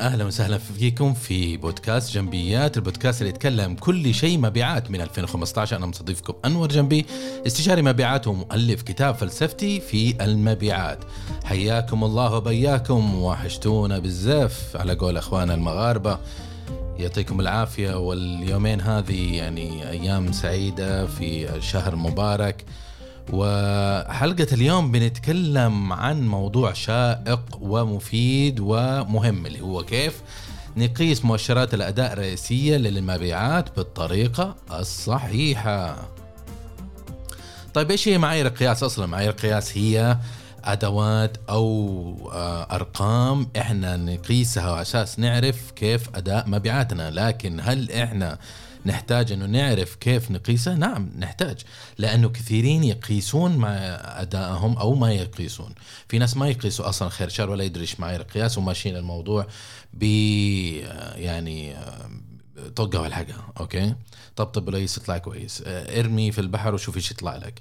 أهلا وسهلا فيكم في بودكاست جنبيات البودكاست اللي يتكلم كل شيء مبيعات من 2015 أنا مستضيفكم أنور جنبي استشاري مبيعات ومؤلف كتاب فلسفتي في المبيعات. حياكم الله وبياكم وحشتونا بزاف على قول أخواننا المغاربة يعطيكم العافية. واليومين هذه يعني أيام سعيدة في شهر مبارك وحلقة اليوم بنتكلم عن موضوع شائق ومفيد ومهم اللي هو كيف نقيس مؤشرات الأداء الرئيسية للمبيعات بالطريقة الصحيحة. طيب إيش هي معايير القياس أصلا؟ معايير القياس هي أدوات أو آه، أرقام إحنا نقيسها على أساس نعرف كيف أداء مبيعاتنا. لكن هل إحنا نحتاج أنه نعرف كيف نقيسه؟ نعم نحتاج. لأنه كثيرين يقيسون مع أدائهم أو ما يقيسون. في ناس ما يقيسوا أصلا خير شر ولا يدري إيش معايير القياس وماشيين الموضوع ب يعني طقة والحقها أوكي؟ طبطب وليس يطلع كويس. ارمي في البحر وشوف إيش يطلع لك.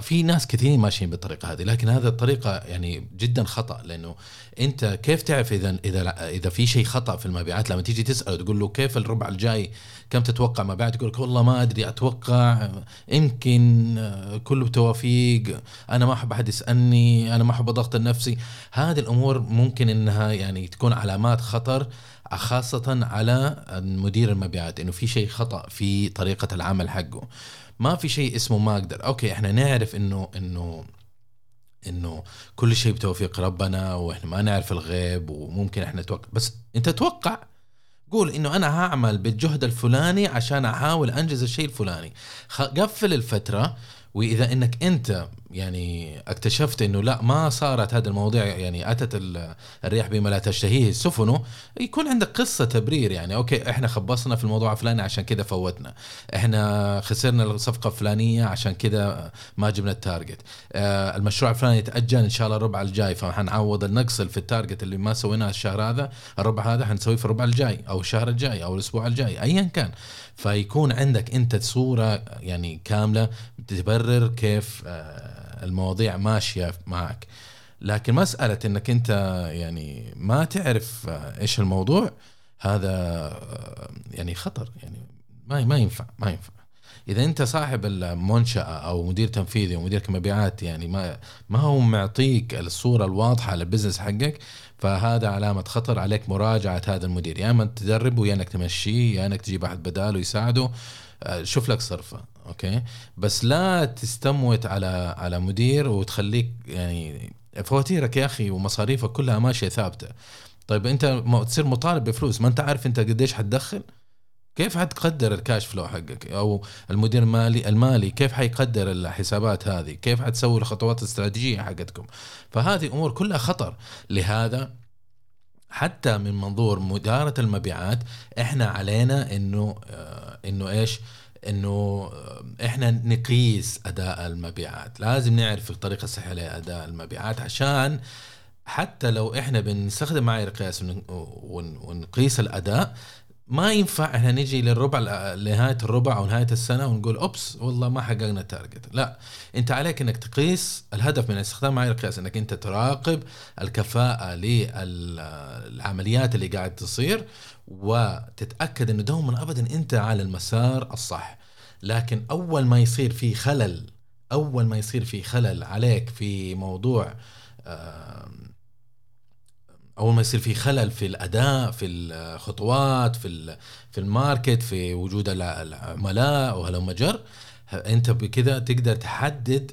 في ناس كثيرين ماشيين بالطريقة هذه لكن هذا الطريقة يعني جدا خطأ لأنه أنت كيف تعرف إذا إذا إذا في شيء خطأ في المبيعات؟ لما تيجي تساله تقول له كيف الربع الجاي؟ كم تتوقع مبيعات؟ يقول لك والله ما أدري أتوقع يمكن آه، كله توافيق أنا ما أحب أحد يسألني أنا ما أحب اضغط النفسي. هذه الأمور ممكن إنها يعني تكون علامات خطر خاصة على مدير المبيعات إنه في شيء خطأ في طريقة العمل حقه. ما في شيء اسمه ما أقدر. أوكي إحنا نعرف إنه إنه إنه كل شيء بتوفيق ربنا وإحنا ما نعرف الغيب وممكن إحنا نتوقع. بس أنت توقع؟ قول إنه أنا هعمل بالجهد الفلاني عشان أحاول أنجز الشيء الفلاني. قفل الفترة وإذا إنك أنت يعني اكتشفت إنه لا ما صارت هذا المواضيع يعني أتت الرياح بما لا تشتهيه السفن يكون عندك قصة تبرير يعني okay إحنا خبصنا في الموضوع الفلاني عشان كذا فوتنا. إحنا خسرنا الصفقة الفلانية عشان كذا ما جبنا ال target. آه المشروع الفلاني يتأجل إن شاء الله الربع الجاي فحنعوض النقص في ال target اللي ما سويناه الشهر هذا الربع هذا حنسويه في الربع الجاي أو الشهر الجاي أو الأسبوع الجاي ايا كان. فيكون عندك أنت صورة يعني كاملة تبرر كيف آه المواضيع ماشية معك. لكن مسألة إنك أنت يعني ما تعرف إيش الموضوع هذا يعني خطر. يعني ما ما ينفع ما ينفع. إذا أنت صاحب المنشأة أو مدير تنفيذي ومدير مبيعات يعني ما ما هو معطيك الصورة الواضحة لل business حقك فهذا علامة خطر عليك مراجعة هذا المدير. يا اما تدربه يا إنك تمشيه يا إنك تجيب أحد بداله يساعده. آه، شوف لك صرفة. okay؟ بس لا تستموت على على مدير وتخليك يعني فواتيرك يا أخي ومصاريفك كلها ماشية ثابتة. طيب أنت تصير مطالب بفلوس ما أنت عارف أنت قديش حتدخل؟ كيف حتقدر ال cash flow حقك؟ أو المدير المالي المالي كيف حيقدر الحسابات هذه؟ كيف حتسوي الخطوات الاستراتيجية حقتكم؟ فهذه أمور كلها خطر. لهذا حتى من منظور مدارة المبيعات إحنا علينا إنه آه إنه إيش؟ إنه إحنا نقيس أداء المبيعات. لازم نعرف الطريقة الصحيحة لأداء المبيعات عشان حتى لو إحنا بنستخدم معايير قياس ونقيس الأداء ما ينفع إحنا نجي للربع لنهاية الربع أو نهاية السنة ونقول أوبس والله ما حققنا التارجت. لا أنت عليك إنك تقيس الهدف من استخدام معايير القياس إنك أنت تراقب الكفاءة للعمليات اللي قاعد تصير وتتأكد إنه دوما ابدا أنت على المسار الصح. لكن أول ما يصير في خلل أول ما يصير في خلل عليك في موضوع أول ما يصير في خلل في الأداء في الخطوات في في الماركت في وجود العملاء وهلم جر أنت بكذا تقدر تحدد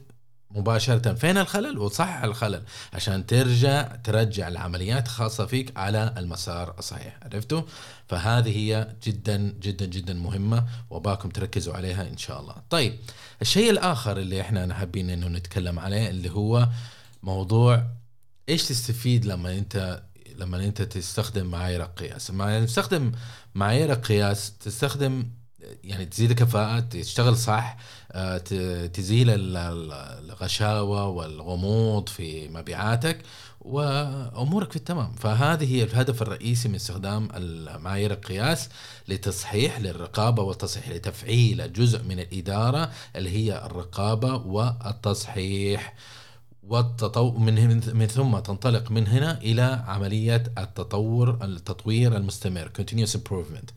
مباشرة. فين الخلل؟ وتصحح الخلل. عشان ترجع ترجع العمليات الخاصة فيك على المسار الصحيح. عرفتوا؟ فهذه هي جدا جدا جدا مهمة وباكم تركزوا عليها إن شاء الله. طيب الشيء الآخر اللي إحنا حابين إنه نتكلم عليه اللي هو موضوع إيش تستفيد لما أنت لما أنت تستخدم معايير القياس. لما تستخدم معايير القياس تستخدم يعني تزيد الكفاءة تشتغل صح آه، تزيل الغشاوة والغموض في مبيعاتك وأمورك في التمام. فهذه هي الهدف الرئيسي من استخدام معايير القياس لتصحيح للرقابة والتصحيح لتفعيل جزء من الإدارة اللي هي الرقابة والتصحيح والتطور من من ثم تنطلق من هنا إلى عملية التطور التطوير المستمر continuous improvement.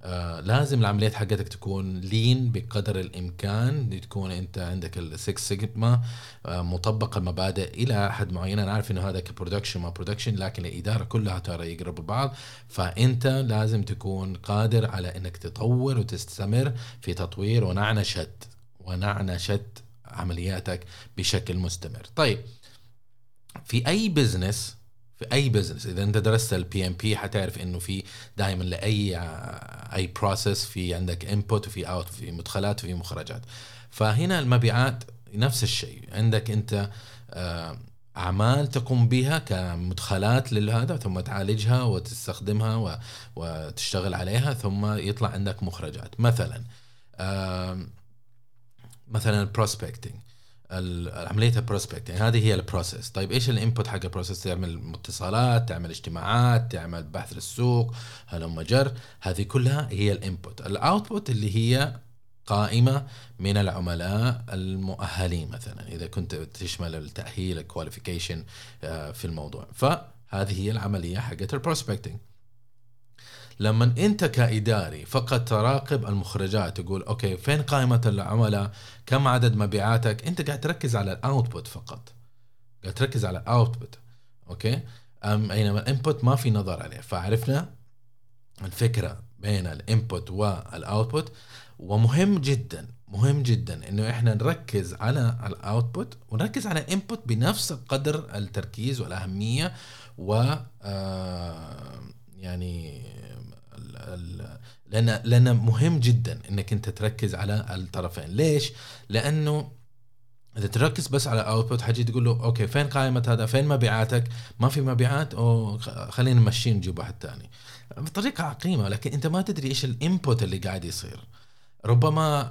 آه لازم العمليات حقتك تكون lean بقدر الإمكان تكون أنت عندك ال Six Sigma مطبقه المبادئ إلى حد معين. أنا عارف إنه هذا ك production ما production لكن الإدارة كلها ترى يقربوا بعض. فأنت لازم تكون قادر على إنك تطور وتستمر في تطوير ونعنشه ونعنشه عملياتك بشكل مستمر. طيب في أي business في أي business إذا أنت درست ال BMP حتعرف إنه في دائما لأي أي process في عندك input وفي out في مدخلات وفي مخرجات. فهنا المبيعات نفس الشيء. عندك أنت آه، أعمال تقوم بها كمدخلات لهذا ثم تعالجها وتستخدمها وتشتغل عليها ثم يطلع عندك مخرجات. مثلا مثلا ال prospecting عملية ال prospecting هذه هي ال process طيب إيش ال input حق ال process تعمل اتصالات تعمل اجتماعات تعمل بحث للسوق هلم جر هذه كلها هي ال input ال output اللي هي قائمة من العملاء المؤهلين مثلا إذا كنت تشمل التأهيل ال qualification آه، في الموضوع. فهذه هي العملية حقت ال prospecting لما انت كإداري فقط تراقب المخرجات تقول okay فين قائمة العملاء؟ كم عدد مبيعاتك؟ انت قاعد تركز على ال output فقط. قاعد تركز على ال output okay؟ أم اينما ال input ما في نظر عليه. فعرفنا الفكرة بين ال input وال output ومهم جدا مهم جدا إنه إحنا نركز على ال output ونركز على ال input بنفس قدر التركيز والأهمية و آه، يعني لأن لأن مهم جدا إنك أنت تركز على الطرفين. ليش؟ لأنه إذا تركز بس على output حاجي تقول له okay فين قائمة هذا؟ فين مبيعاتك؟ ما في مبيعات أو خلينا نمشي نجيب واحد ثاني بطريقة عقيمة لكن أنت ما تدري إيش ال input اللي قاعد يصير. ربما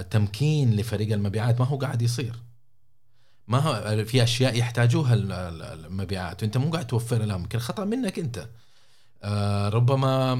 التمكين لفريق المبيعات ما هو قاعد يصير. ما هو في أشياء يحتاجوها المبيعات. وانت مو قاعد توفر لهم يمكن خطأ منك أنت. آه، ربما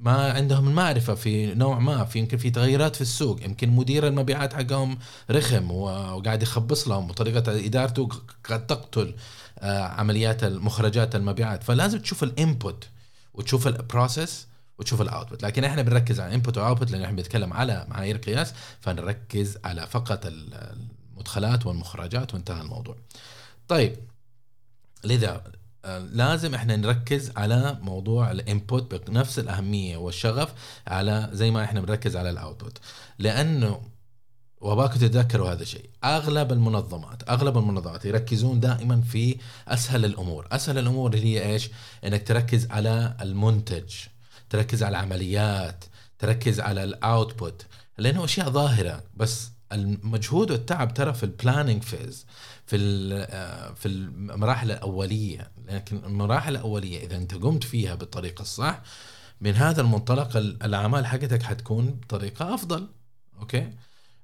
ما عندهم المعرفة في نوع ما في يمكن في تغيرات في السوق. يمكن مدير المبيعات حقهم رخم وقاعد يخبص لهم وطريقة إدارته قد تقتل آه، عمليات المخرجات المبيعات. فلازم تشوف ال input وتشوف ال process وتشوف ال output لكن إحنا بنركز على ال input وال output لأن إحنا بنتكلم على معايير قياس فنركز على فقط المدخلات والمخرجات وانتهى الموضوع. طيب لذا لازم إحنا نركز على موضوع ال input بنفس الأهمية والشغف على زي ما إحنا بنركز على ال output لأنه وأباكم تتذكروا هذا الشيء أغلب المنظمات أغلب المنظمات يركزون دائما في أسهل الأمور. أسهل الأمور اللي هي إيش؟ إنك تركز على المنتج تركز على العمليات تركز على ال output لأنه أشياء ظاهرة بس المجهود والتعب ترى في ال planning phase في آه، في المراحل الأولية. لكن المراحل الأولية إذا أنت قمت فيها بالطريقة الصح من هذا المنطلق الأعمال حقتك حتكون بطريقة أفضل. أوكي؟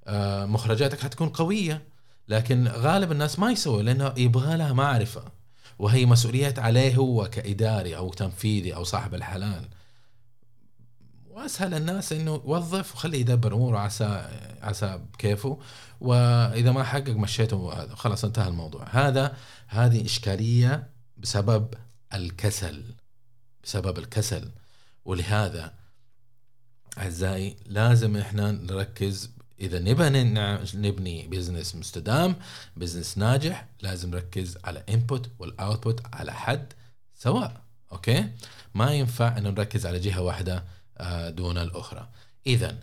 آه مخرجاتك حتكون قوية. لكن غالب الناس ما يسوي لأنه يبغى لها معرفة وهي مسؤوليات عليه هو كإداري أو تنفيذي أو صاحب الحلال. وأسهل الناس إنه وظف وخليه يدبر أموره عسى عسى بكيفه وإذا ما حقق مشيته خلاص انتهى الموضوع. هذا هذه إشكالية بسبب الكسل. بسبب الكسل. ولهذا أعزائي لازم إحنا نركز. إذا نبغى نبني business مستدام business ناجح لازم نركز على input وال output على حد سواء. okay؟ ما ينفع ان نركز على جهة واحدة. دون الأخرى. اذا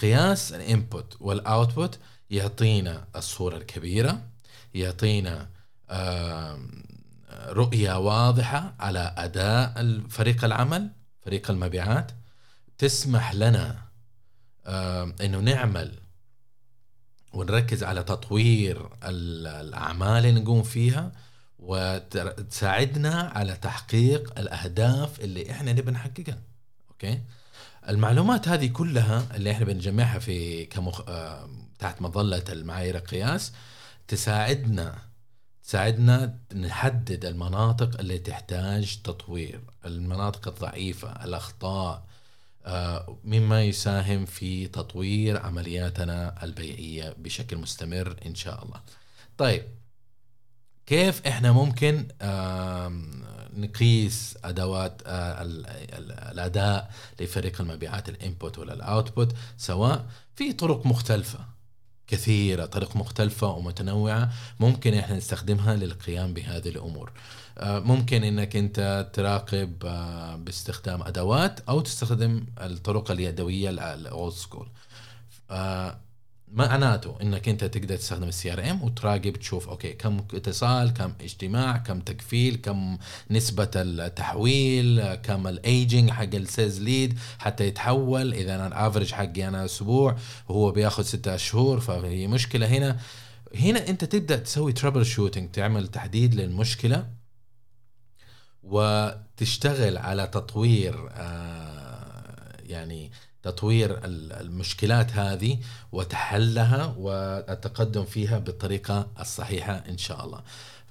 قياس الإنبوت والأوتبوت يعطينا الصورة الكبيرة يعطينا رؤية واضحة على أداء فريق العمل فريق المبيعات. تسمح لنا إنه نعمل ونركز على تطوير الأعمال اللي نقوم فيها وتساعدنا على تحقيق الأهداف اللي إحنا نبي نحققها. أوكي المعلومات هذه كلها اللي إحنا بنجمعها في كمخ... آه، تحت مظلة المعايير القياس تساعدنا تساعدنا نحدد المناطق اللي تحتاج تطوير المناطق الضعيفة الأخطاء آه، مما يساهم في تطوير عملياتنا البيعية بشكل مستمر إن شاء الله. طيب كيف إحنا ممكن نقيس أدوات آه، الأداء لفريق المبيعات ال input ولا ال output سواء في طرق مختلفة كثيرة طرق مختلفة ومتنوعة ممكن إحنا نستخدمها للقيام بهذه الأمور. آه، ممكن إنك أنت تراقب آه، باستخدام أدوات أو تستخدم الطرق اليدوية ال old school معناته إنك أنت تقدر تستخدم ال CRM وتراقب تشوف okay كم اتصال كم اجتماع كم تقفيل كم نسبة التحويل كم الايجنج حق ال sales lead حتى يتحول. إذا أنا ال average حقي أنا أسبوع وهو بياخذ ستة شهور فهي مشكلة. هنا هنا أنت تبدا تسوي troubleshooting تعمل تحديد للمشكلة وتشتغل على تطوير آه يعني تطوير المشكلات هذه وتحلها والتقدم فيها بالطريقة الصحيحة إن شاء الله.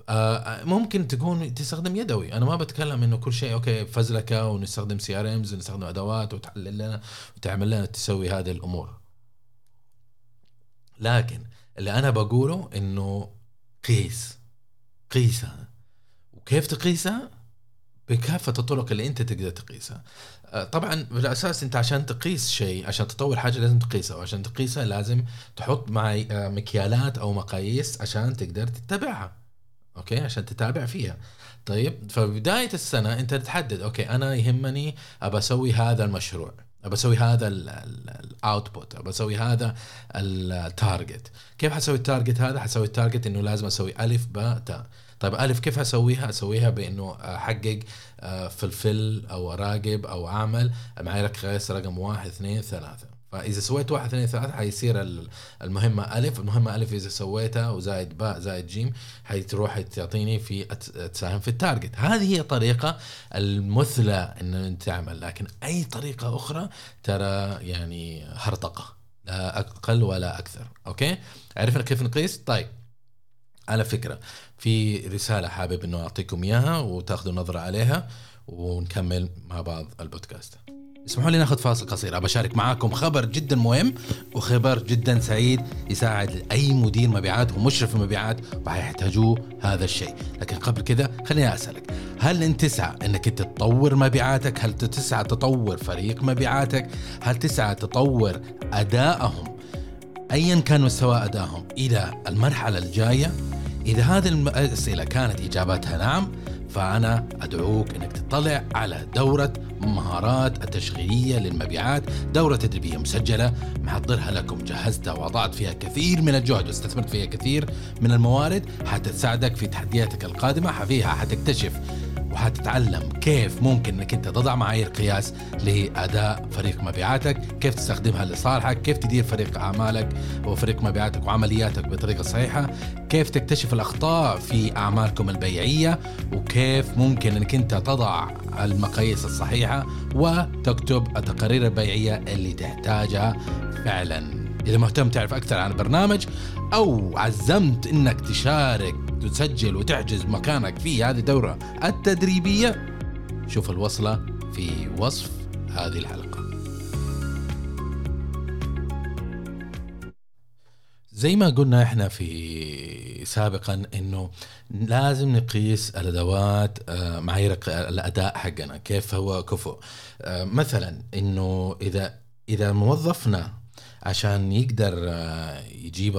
آه، ممكن تكون تستخدم يدوي. أنا ما بتكلم إنه كل شيء okay فزلكة ونستخدم CRMs ونستخدم أدوات وتحلل لنا وتعمل لنا تسوي هذه الأمور. لكن اللي أنا بقوله إنه قيس. قيسها وكيف تقيسها؟ بكافة الطرق اللي أنت تقدر تقيسها. آه، طبعا بالأساس أنت عشان تقيس شيء عشان تطور حاجة لازم تقيسها وعشان تقيسها لازم تحط مع آه، مكيالات أو مقاييس عشان تقدر تتبعها. okay؟ عشان تتابع فيها. طيب فبدايه السنة أنت تحدد okay أنا يهمني أبى أسوي هذا المشروع أبى أسوي هذا ال output أبى أسوي هذا ال target كيف حسوي ال target هذا؟ حسوي ال target إنه لازم أسوي ألف باء تاء طيب ألف كيف أسويها؟ أسويها بإنه أحقق آه، ف fulfill أو اراقب أو أعمل معي قياس رقم واحد اثنين ثلاثة فإذا سويت واحد اثنين ثلاثة حيصير المهمة ألف، المهمة ألف إذا سويتها وزائد باء زائد جيم حتروح تعطيني في تساهم في ال target، هذه هي طريقه المثلى إن تعمل، لكن أي طريقة أخرى ترى يعني هرطقة لا أقل ولا أكثر، okay؟ عرفنا كيف نقيس؟ طيب على فكرة في رسالة حابب إنه أعطيكم إياها وتاخذوا نظرة عليها ونكمل مع بعض البودكاست. اسمحوا لي ناخذ فاصل قصير أبى أشارك معاكم خبر جدا مهم وخبر جدا سعيد يساعد أي مدير مبيعات ومشرف مبيعات وحيحتاجوه هذا الشيء. لكن قبل كذا خليني أسألك هل أنت تسعى إنك أنت تطور مبيعاتك؟ هل تسعى تطور فريق مبيعاتك؟ هل تسعى تطور أدائهم؟ ايا كان مستوى ادائهم إلى المرحلة الجاية. إذا هذه الأسئلة كانت إجاباتها نعم فأنا أدعوك أنك تطلع على دورة مهارات التشغيلية للمبيعات دورة تدريبية مسجلة. محضرها لكم جهزتها وضعت فيها كثير من الجهد واستثمرت فيها كثير من الموارد. حتى تساعدك في تحدياتك القادمة فيها حتكتشف وحتتعلم كيف ممكن إنك أنت تضع معايير قياس لأداء فريق مبيعاتك، كيف تستخدمها لصالحك، كيف تدير فريق أعمالك وفريق مبيعاتك وعملياتك بطريقة صحيحة، كيف تكتشف الأخطاء في أعمالكم البيعية، وكيف ممكن إنك أنت تضع المقاييس الصحيحة وتكتب التقارير البيعية اللي تحتاجها فعلا. إذا مهتم تعرف أكثر عن البرنامج أو عزمت إنك تشارك تسجل وتحجز مكانك في هذه الدورة التدريبية. شوف الوصلة في وصف هذه الحلقة. زي ما قلنا إحنا في سابقا إنه لازم نقيس الأدوات آه، معايير الأداء حقنا كيف هو كفؤ آه، مثلا إنه إذا إذا موظفنا عشان يقدر آه، يجيب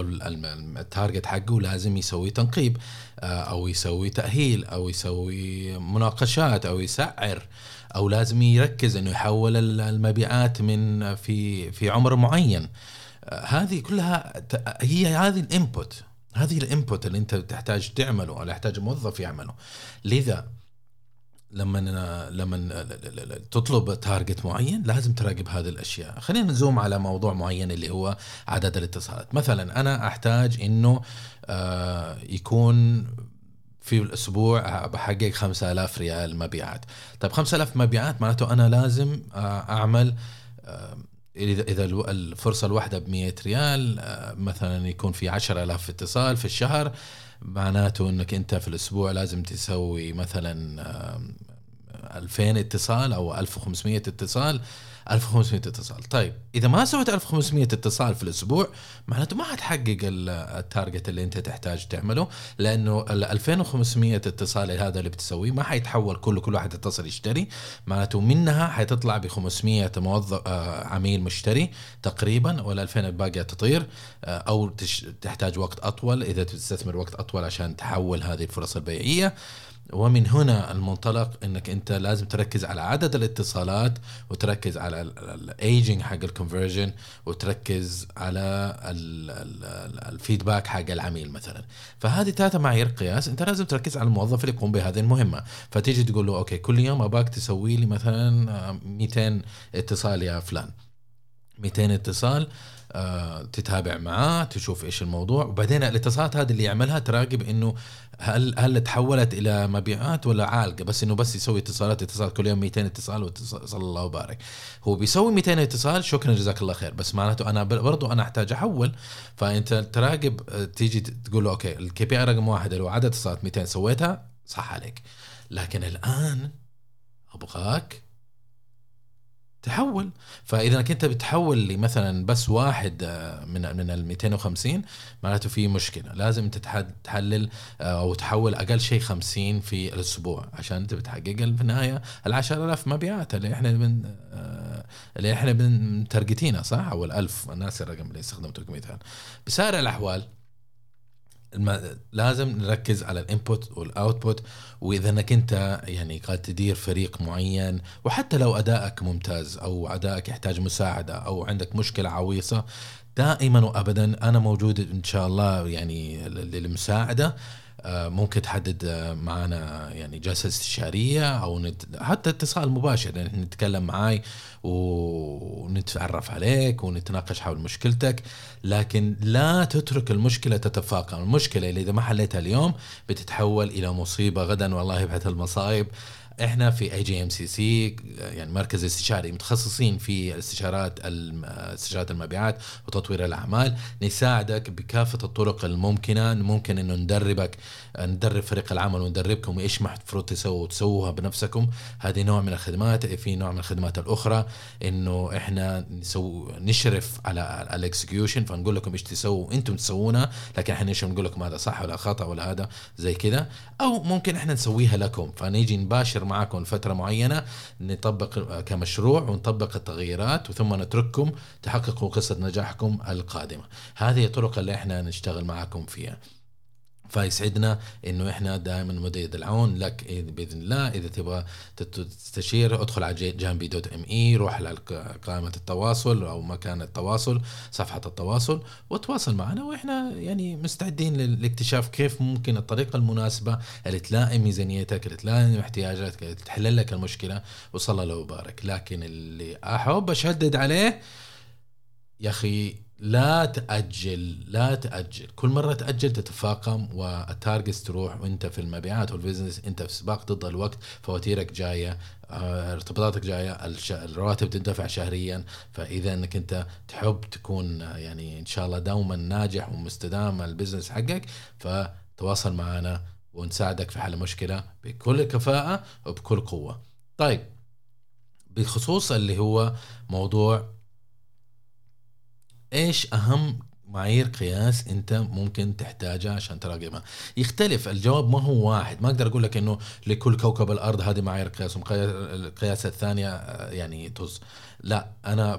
التارجت حقه لازم يسوي تنقيب آه، أو يسوي تأهيل أو يسوي مناقشات أو يسعر أو لازم يركز إنه يحول المبيعات من في في عمر معين. آه، هذه كلها هي هذه ال input هذه ال input اللي أنت تحتاج تعمله أو يحتاج موظف يعمله. لذا لما لما تطلب target معين لازم تراقب هذه الأشياء. خلينا ن zoom على موضوع معين اللي هو عدد الاتصالات. مثلا أنا أحتاج إنه آه، يكون في الأسبوع بحقق 5000 ريال مبيعات. طيب 5000 مبيعات معناته أنا لازم آه، أعمل آه، إذا إذا الفرصة الواحدة ب 100 ريال مثلا يكون في 10000 اتصال في الشهر معناته إنك أنت في الأسبوع لازم تسوي مثلا 2000 اتصال أو 1500 اتصال 1500 اتصال. طيب إذا ما سويت 1500 اتصال في الأسبوع معناته ما حتحقق التارجت اللي أنت تحتاج تعمله لأنه ال 2500 اتصال هذا اللي بتسويه ما حيتحول كله كل واحد يتصل يشتري. معناته منها حتطلع ب 500 موظف آه، عميل مشتري تقريبا وال 2000 الباقيه تطير آه، أو تحتاج وقت أطول إذا تستثمر وقت أطول عشان تحول هذه الفرص البيعية. ومن هنا المنطلق إنك أنت لازم تركز على عدد الاتصالات وتركز على الايجنج حق ال conversion وتركز على ال feedback حق العميل مثلا. فهذه ثلاثة معايير قياس. أنت لازم تركز على الموظف اللي يقوم بهذه المهمة. فتيجي تقول له okay كل يوم أباك تسوي لي مثلا 200 اتصال يا فلان. 200 اتصال آه، تتابع معاه تشوف إيش الموضوع. وبعدين الاتصالات هذه اللي يعملها تراقب إنه هل هل تحولت إلى مبيعات ولا عالقة. بس إنه بس يسوي اتصالات اتصالات كل يوم 200 اتصال صلى الله وبارك. هو بيسوي 200 اتصال شكرا جزاك الله خير. بس معناته أنا برضو أنا أحتاج أحول. فأنت تراقب آه، تيجي تقول له okay ال KPI رقم واحد هو عدد اتصالات 200 سويتها صح عليك. لكن الآن أبغاك تحول فإذا كنت بتحول لي مثلا بس واحد آه، من من ال 250 معناته في مشكلة. لازم تحلل آه، أو تحول أقل شيء 50 في الأسبوع عشان أنت بتحقق في النهاية ال 10000 مبيعات اللي إحنا بن آه، اللي إحنا بنترجتينها صح؟ أو ال 1000 الناس الرقم اللي استخدمته كمثال بسائر الأحوال لازم نركز على الإنبوت والأوتبوت وإذا إنك أنت يعني قاعد تدير فريق معين وحتى لو أدائك ممتاز أو أدائك يحتاج مساعدة أو عندك مشكلة عويصة دائما وابدا أنا موجود إن شاء الله يعني للمساعدة. ممكن تحدد آه، معنا يعني جلسة استشارية أو نت... حتى اتصال مباشر يعني نتكلم معاي ونتعرف عليك ونتناقش حول مشكلتك لكن لا تترك المشكلة تتفاقم. المشكلة اللي إذا ما حليتها اليوم بتتحول إلى مصيبة غدا والله يبعث المصايب. إحنا في اي جي ام سي سي يعني مركز استشاري متخصصين في استشارات استشارات المبيعات وتطوير الأعمال. نساعدك بكافة الطرق الممكنة. ممكن إنه ندربك ندرب فريق العمل وندربكم إيش المفروض تسووا تسووها بنفسكم. هذه نوع من الخدمات. في نوع من الخدمات الأخرى إنه إحنا نسو نشرف على الاكسكيوشن فنقول لكم إيش تسووا. أنتم تسوونها لكن إحنا إيش نقول لكم هذا صح ولا خطأ ولا هذا زي كذا. أو ممكن إحنا نسويها لكم. فنيجي نباشر معاكم لفتره معينة نطبق كمشروع ونطبق التغييرات وثم نترككم تحققوا قصة نجاحكم القادمة. هذه الطرق اللي إحنا نشتغل معاكم فيها. فيسعدنا إنه إحنا دائما مديد العون. لك بإذن الله إذا تبغى تستشير ادخل على جانبي دوت إم إي روح على قائمة التواصل أو مكان التواصل صفحة التواصل وتواصل معنا. وإحنا يعني مستعدين لاكتشاف كيف ممكن الطريقة المناسبة اللي تلائم ميزانيتك اللي تلائم احتياجاتك اللي تحل لك المشكلة وصلى الله وبارك لكن اللي أحب أشدد عليه يا أخي لا تأجل لا تأجل. كل مرة تأجل تتفاقم وال targets تروح وأنت في المبيعات وال business أنت في سباق ضد الوقت فواتيرك جاية آه، ارتباطاتك جاية الرواتب تندفع شهريا. فإذا إنك أنت تحب تكون يعني إن شاء الله دوما ناجح ومستدام ال business حقك فتواصل معنا ونساعدك في حل المشكلة بكل كفاءة وبكل قوة. طيب بخصوص اللي هو موضوع إيش أهم معايير قياس أنت ممكن تحتاجها عشان تراقبها يختلف الجواب ما هو واحد. ما أقدر أقول لك إنه لكل كوكب الأرض هذه معايير قياس القياس الثانية آه، يعني طز لا أنا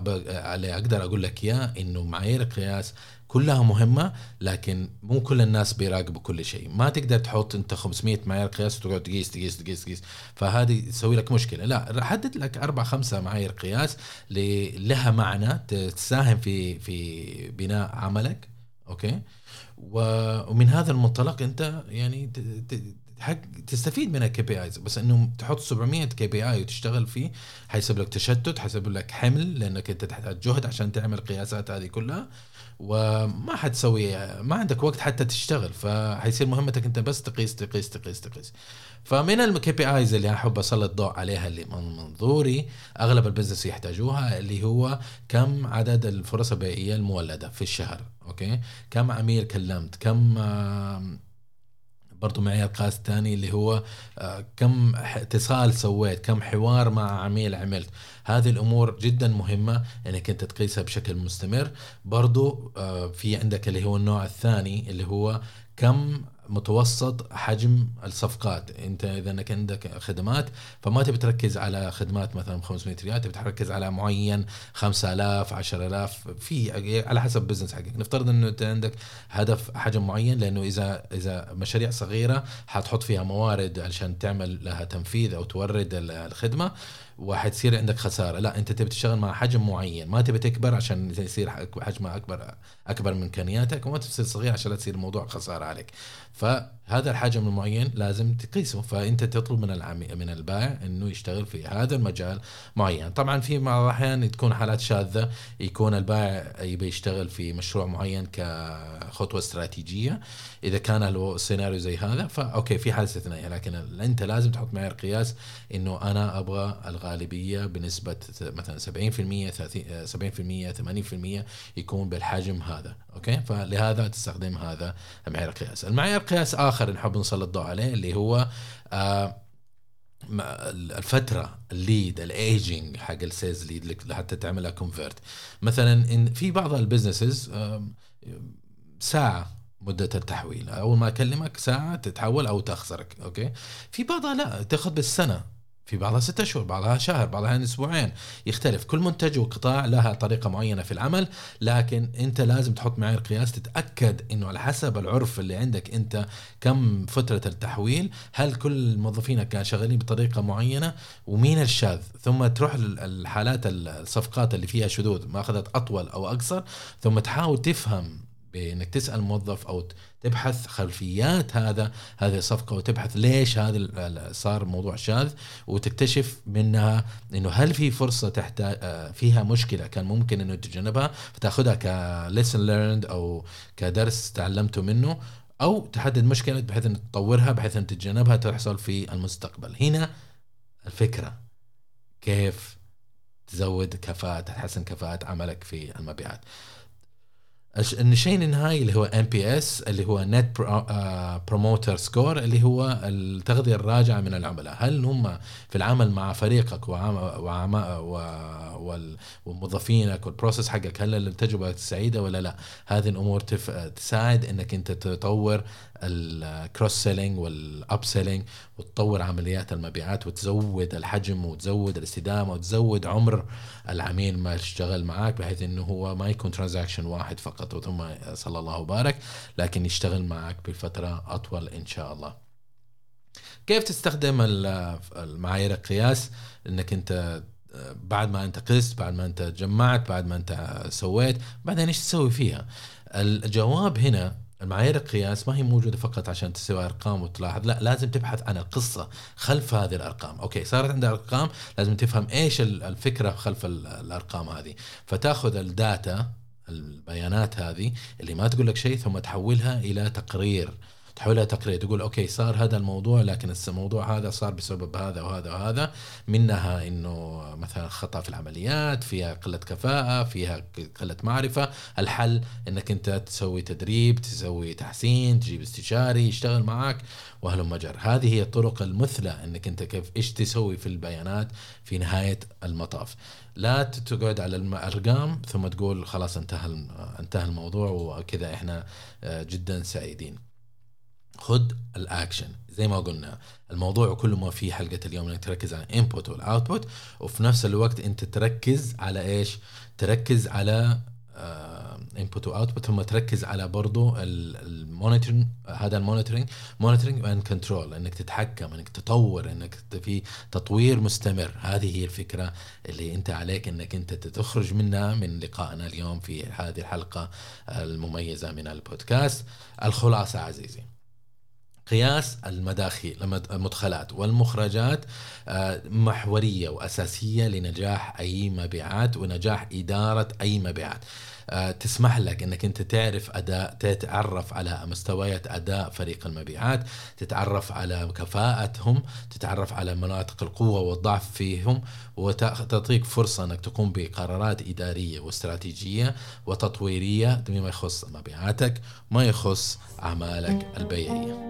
اللي أقدر أقول لك إياه إنه معايير القياس كلها مهمة لكن مو كل الناس بيراقبوا كل شيء. ما تقدر تحط أنت 500 معايير قياس وتقعد تقيس تقيس تقيس تقيس. فهذه تسوي لك مشكلة. لا حدد لك أربع خمسة معايير قياس لها معنى تساهم في في بناء عملك. okay؟ ومن هذا المنطلق أنت يعني حق تستفيد من ال KPIs بس إنه تحط 700 KPI وتشتغل فيه حيسبب لك تشتت حيسبب لك حمل لأنك أنت تحتاج جهد عشان تعمل القياسات هذه كلها وما حتسوي ما عندك وقت حتى تشتغل فحيصير مهمتك أنت بس تقيس تقيس تقيس تقيس. فمن ال KPIs اللي أحب أسلط الضوء عليها اللي من منظوري أغلب ال business يحتاجوها اللي هو كم عدد الفرص البيعية المولدة في الشهر okay؟ كم عميل كلمت؟ كم برضو معيار قياس ثاني اللي هو آه، كم اتصال سويت كم حوار مع عميل عملت. هذه الأمور جدا مهمة إنك أنت تقيسها بشكل مستمر. برضو آه، في عندك اللي هو النوع الثاني اللي هو كم متوسط حجم الصفقات. انت إذا إنك عندك خدمات فما تبي تركز على خدمات مثلا 500 ريال تبي تركز على معين 5000 10000 في على حسب بزنس حقك. نفترض إنه أنت عندك هدف حجم معين لأنه إذا إذا مشاريع صغيرة حتحط فيها موارد عشان تعمل لها تنفيذ أو تورد الخدمة. وحتصير عندك خسارة. لا أنت تبي تشتغل مع حجم معين. ما تبي تكبر عشان يصير حجمها اكبر أكبر من إمكانياتك وما تصير صغير عشان لا تصير الموضوع خسارة عليك. فهذا الحجم المعين لازم تقيسه. فأنت تطلب من العمي من البائع إنه يشتغل في هذا المجال معين. طبعا في بعض الأحيان تكون حالات شاذة يكون البائع يبي يشتغل في مشروع معين كخطوة استراتيجية. إذا كان له سيناريو زي هذا فاوكي في حاله استثنائيه لكن أنت لازم تحط معيار قياس إنه أنا أبغى الغالبية بنسبة مثلا 70% 70% 80% يكون بالحجم هذا okay؟ فلهذا تستخدم هذا معيار القياس. المعيار قياس آخر نحب نسلط الضوء عليه اللي هو آه الفترة ال lead ال aging حق ال sales lead حتى تعملها convert مثلا في بعض ال businesses ساعة مدة التحويل. أول ما أكلمك ساعة تتحول أو تخسرك okay؟ في بعضها لا تأخذ بالسنة. في بعضها ستة شهور بعضها شهر بعضها أسبوعين. يختلف. كل منتج وقطاع لها طريقة معينة في العمل لكن أنت لازم تحط معايير قياس تتأكد إنه على حسب العرف اللي عندك أنت كم فترة التحويل هل كل موظفينك كانوا شغالين بطريقة معينة ومين الشاذ؟ ثم تروح الحالات الصفقات اللي فيها شذوذ ما اخذت أطول أو أقصر ثم تحاول تفهم بإنك تسأل موظف أو تبحث خلفيات هذا هذه الصفقه وتبحث ليش هذا صار موضوع شاذ وتكتشف منها إنه هل في فرصة تحتاج آه، فيها مشكلة كان ممكن إنه تتجنبها فتأخذها كليسن ليرند أو كدرس تعلمته منه أو تحدد مشكلة بحيث ان تطورها بحيث ان تتجنبها تحصل في المستقبل. هنا الفكرة. كيف تزود كفاءة تحسن كفاءة عملك في المبيعات. الشيء النهائي اللي هو NPS اللي هو Net Promoter Score اللي هو التغذية الراجعة من العملاء هل هم في العمل مع فريقك وموظفينك وال process حقك هل التجربة سعيدة ولا لا هذه الأمور. تساعد إنك أنت تطور ال cross selling وال up selling وتطور عمليات المبيعات وتزود الحجم وتزود الاستدامة وتزود عمر العميل ما يشتغل معك بحيث إنه هو ما يكون transaction واحد فقط ثم صلى الله وبارك لكن يشتغل معك بفترة أطول إن شاء الله. كيف تستخدم المعايير القياس إنك أنت بعد ما أنت قست بعد ما أنت جمعت بعد ما أنت سويت بعدين إيش تسوي فيها الجواب هنا المعايير القياس ما هي موجودة فقط عشان تسوي أرقام وتلاحظ لا لازم تبحث عن القصة خلف هذه الأرقام. أوكي صارت عندها أرقام لازم تفهم إيش الفكرة خلف الأرقام هذه. فتاخذ ال data البيانات هذه اللي ما تقول لك شيء ثم تحولها إلى تقرير. تحولها تقرير تقول أوكي صار هذا الموضوع لكن الموضوع هذا صار بسبب هذا وهذا وهذا. منها إنه مثلا خطأ في العمليات فيها قلة كفاءة فيها قلة معرفة. الحل إنك أنت تسوي تدريب تسوي تحسين تجيب استشاري يشتغل معك وهلم جر هذه هي الطرق المثلى إنك أنت كيف إيش تسوي في البيانات في نهاية المطاف. لا تقعد على الأرقام ثم تقول خلاص انتهى انتهى الموضوع وكذا إحنا آه، جدا سعيدين. خذ الأكشن. زي ما قلنا الموضوع كله ما في حلقة اليوم إنك تركز على ال input وال output وفي نفس الوقت أنت تركز على إيش؟ تركز على input و output ثم تركز على برضو ال monitoring هذا ال monitoring monitoring and control إنك تتحكم إنك تطور إنك في تطوير مستمر. هذه هي الفكرة اللي أنت عليك إنك أنت تخرج منها من لقائنا اليوم في هذه الحلقة المميزة من البودكاست. الخلاصة عزيزي. قياس المداخيل المدخلات والمخرجات آه، محورية وأساسية لنجاح أي مبيعات ونجاح إدارة أي مبيعات. تسمح لك إنك أنت تعرف أداء تتعرف على مستويات أداء فريق المبيعات تتعرف على كفاءتهم تتعرف على مناطق القوة والضعف فيهم وتعطيك فرصة إنك تقوم بقرارات إدارية واستراتيجية وتطويرية بما يخص مبيعاتك ما يخص أعمالك البيعية.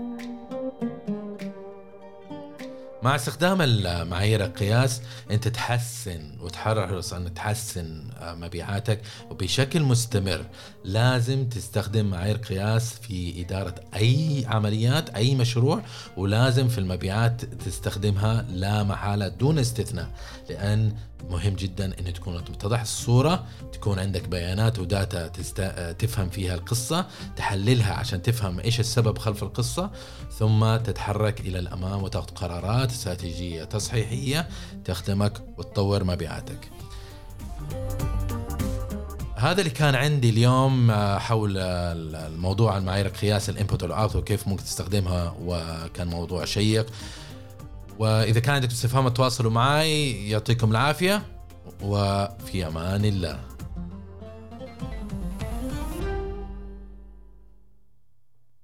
مع استخدام المعايير القياس أنت تحسن وتحرص أن تحسن آه، مبيعاتك وبشكل مستمر. لازم تستخدم معايير قياس في إدارة أي عمليات أي مشروع ولازم في المبيعات تستخدمها لا محالة دون استثناء لأن مهم جدا ان تكون تتضح الصورة تكون عندك بيانات وداتا تست... تفهم فيها القصة تحللها عشان تفهم إيش السبب خلف القصة ثم تتحرك إلى الأمام وتاخذ قرارات استراتيجية تصحيحية تخدمك وتطور مبيعاتك. هذا اللي كان عندي اليوم آه، حول الموضوع المعايير القياس الإنبوت والاوت وكيف ممكن تستخدمها وكان موضوع شيق. وإذا كان عندكم استفهام تواصلوا معي يعطيكم العافية وفي أمان الله.